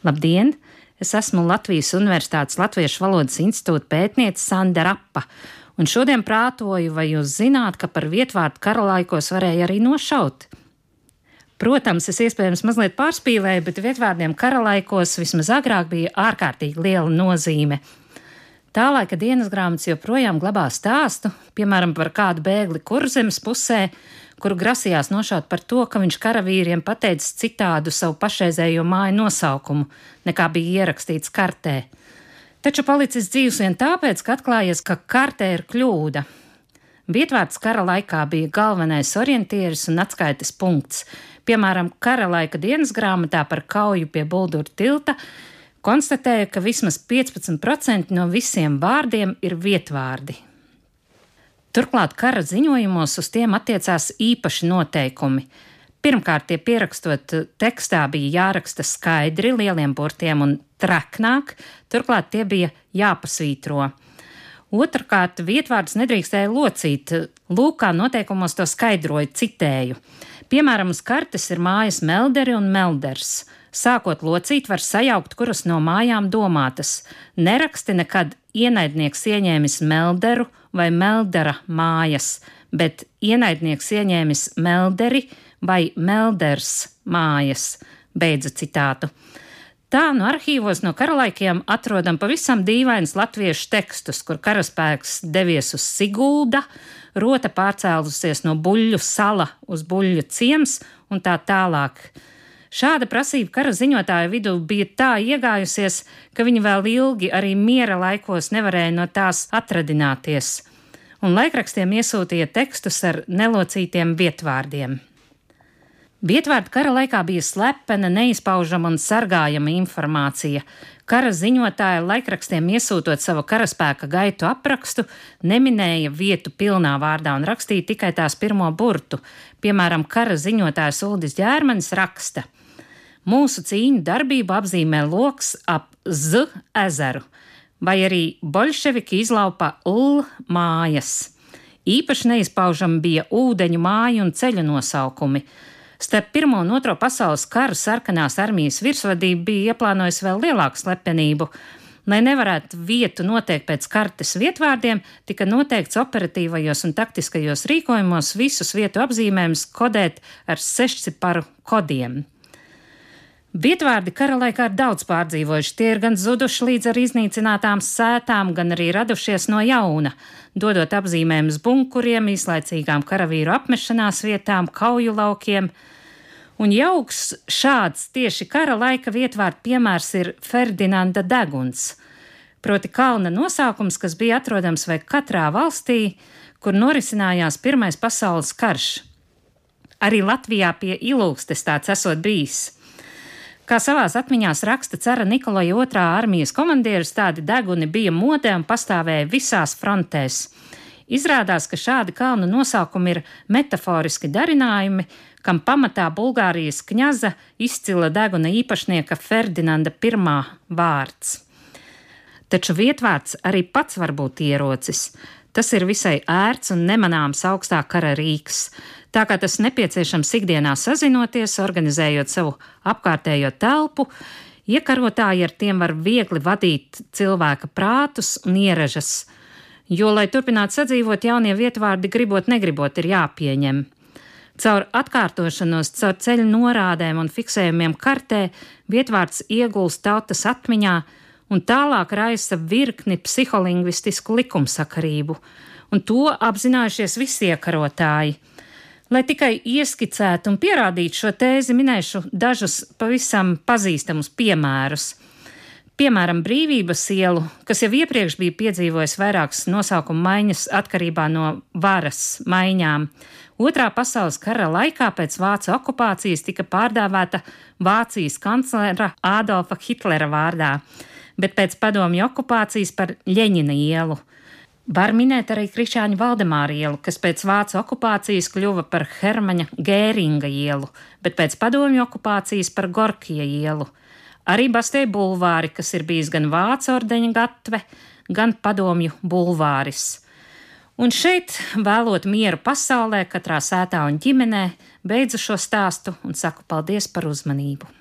Labdien! Es esmu Latvijas Universitātes Latviešu valodas institūta pētniece Sanda Rapa, un šodien prātoju, vai jūs zināt, ka par vietvārdu karalaikos varēja arī nošaut. Protams, es iespējams mazliet pārspīlēju, bet vietvārdiem karalaikos vismaz agrāk bija ārkārtīgi liela nozīme. Tā laika dienas grāmatas joprojām glabā stāstu, piemēram, par kādu bēgli kurzemes pusē, kuru grasījās nošaut par to, ka viņš karavīriem pateicis citādu savu pašreizējo māju nosaukumu, nekā bija ierakstīts kartē. Taču palicis dzīves vien tāpēc, ka atklājies, ka kartē ir kļūda. Vietvārds kara laikā bija galvenais orientieris un atskaites punkts. Piemēram, kara laika dienas grāmatā par kauju pie Buldura tilta konstatēja, ka vismaz 15% no visiem vārdiem ir vietvārdi. Turklāt kara ziņojumos uz tiem attiecās īpaši noteikumi. Pirmkārt, tie pierakstot tekstā bija jāraksta skaidri, lieliem burtiem un traknāk, turklāt tie bija jāpasvītro. Otrakārt, vietvārdus nedrīkstēja locīt. Lūkā noteikumos to skaidroja, citēju. Piemēram, uz kartes ir mājas melderi un melders. Sākot locīt, var sajaukt, kuras no mājām domātas. Neraksti nekad ienaidnieks ieņēmis melderu vai meldera mājas, bet ienaidnieks ieņēmis melderi vai melders mājas. Beidza citātu. Tā no arhīvos no karalaikiem atrodam pavisam dīvainus latviešu tekstus, kur karaspēks devies uz Sigulda, rota pārcēlusies no buļļu sala uz buļļu ciems un tā tālāk. Šāda prasība kara ziņotāju vidū bija tā iegājusies, ka viņi vēl ilgi arī miera laikos nevarēja no tās atradināties, un laikrakstiem iesūtīja tekstus ar nelocītiem vietvārdiem. Vietvārdu kara laikā bija slepena, neizpaužama un sargājama informācija. Kara ziņotāja laikrakstiem iesūtot savu karaspēka gaitu aprakstu, neminēja vietu pilnā vārdā un rakstīja tikai tās pirmo burtu. Piemēram, kara ziņotājs Uldis Ģērmanis raksta: Mūsu cīņu darbību apzīmē loks ap Z ezeru, vai arī bolševiki izlaupa L mājas. Īpaši neizpaužami bija ūdeņu māju un ceļu nosaukumi. Starp Pirmo un Otro pasaules karu sarkanās armijas virsvadība bija ieplānojusi vēl lielāku slepenību. Lai nevarētu vietu noteikt pēc kartes vietvārdiem, tika noteikts operatīvajos un taktiskajos rīkojumos visus vietu apzīmējumus kodēt ar sešciparu kodiem. Vietvārdi kara laikā ir daudz pārdzīvojuši. Tie ir gan zuduši līdz ar iznīcinātām sētām, gan arī radušies no jauna, dodot apzīmējumus bunkuriem, īslaicīgām karavīru apmešanās vietām, kauju laukiem. Un jauks šāds tieši kara laika vietvārdu piemērs ir Ferdinanda deguns, proti kalna nosaukums, kas bija atrodams vai katrā valstī, kur norisinājās Pirmais pasaules karš. Arī Latvijā pie ilūgstes tāds esot bijis. Kā savās atmiņās raksta cara Nikolaja otrā armijas komandieris, tādi deguni bija modē un pastāvēja visās frontēs. Izrādās, ka šādi kalnu nosaukumi ir metaforiski darinājumi, kam pamatā Bulgārijas kņaza izcila deguna īpašnieka Ferdinanda I vārds. Taču vietvārds arī pats var būt ierocis. Tas ir visai ērts un nemanāms augstā kara rīks. Tā kā tas nepieciešams ikdienā sazinoties, organizējot savu apkārtējo telpu, iekarotāji ar tiem var viegli vadīt cilvēka prātus un ieražas. Jo, lai turpinātu sadzīvot, jaunie vietvārdi gribot, negribot, ir jāpieņem. Caur atkārtošanos, caur ceļu norādēm un fiksējumiem kartē, vietvārds iegulst tautas atmiņā un tālāk raisa virkni psiholingvistisku likumsakarību, un to apzinājušies visi iekarotāji. Lai tikai ieskicētu un pierādītu šo tēzi, minēšu dažus pavisam pazīstamus piemērus. Piemēram, brīvības ielu, kas jau iepriekš bija piedzīvojis vairākas nosaukuma maiņas atkarībā no varas maiņām. Otrā pasaules kara laikā pēc vācu okupācijas tika pārdāvēta Vācijas kanclera Ādolfa Hitlera vārdā, bet pēc padomju okupācijas par Ļeņina ielu. Var minēt arī Krišāņa Valdemāra ielu, kas pēc vācu okupācijas kļuva par Hermaņa Gēringa ielu, bet pēc padomju okupācijas par Gorkija ielu. Arī Bastē bulvāri, kas ir bijis gan vācu ordeņa gatve, gan padomju bulvāris. Un šeit, vēlot mieru pasaulē, katrā sētā un ģimenē, beidzu šo stāstu un saku paldies par uzmanību.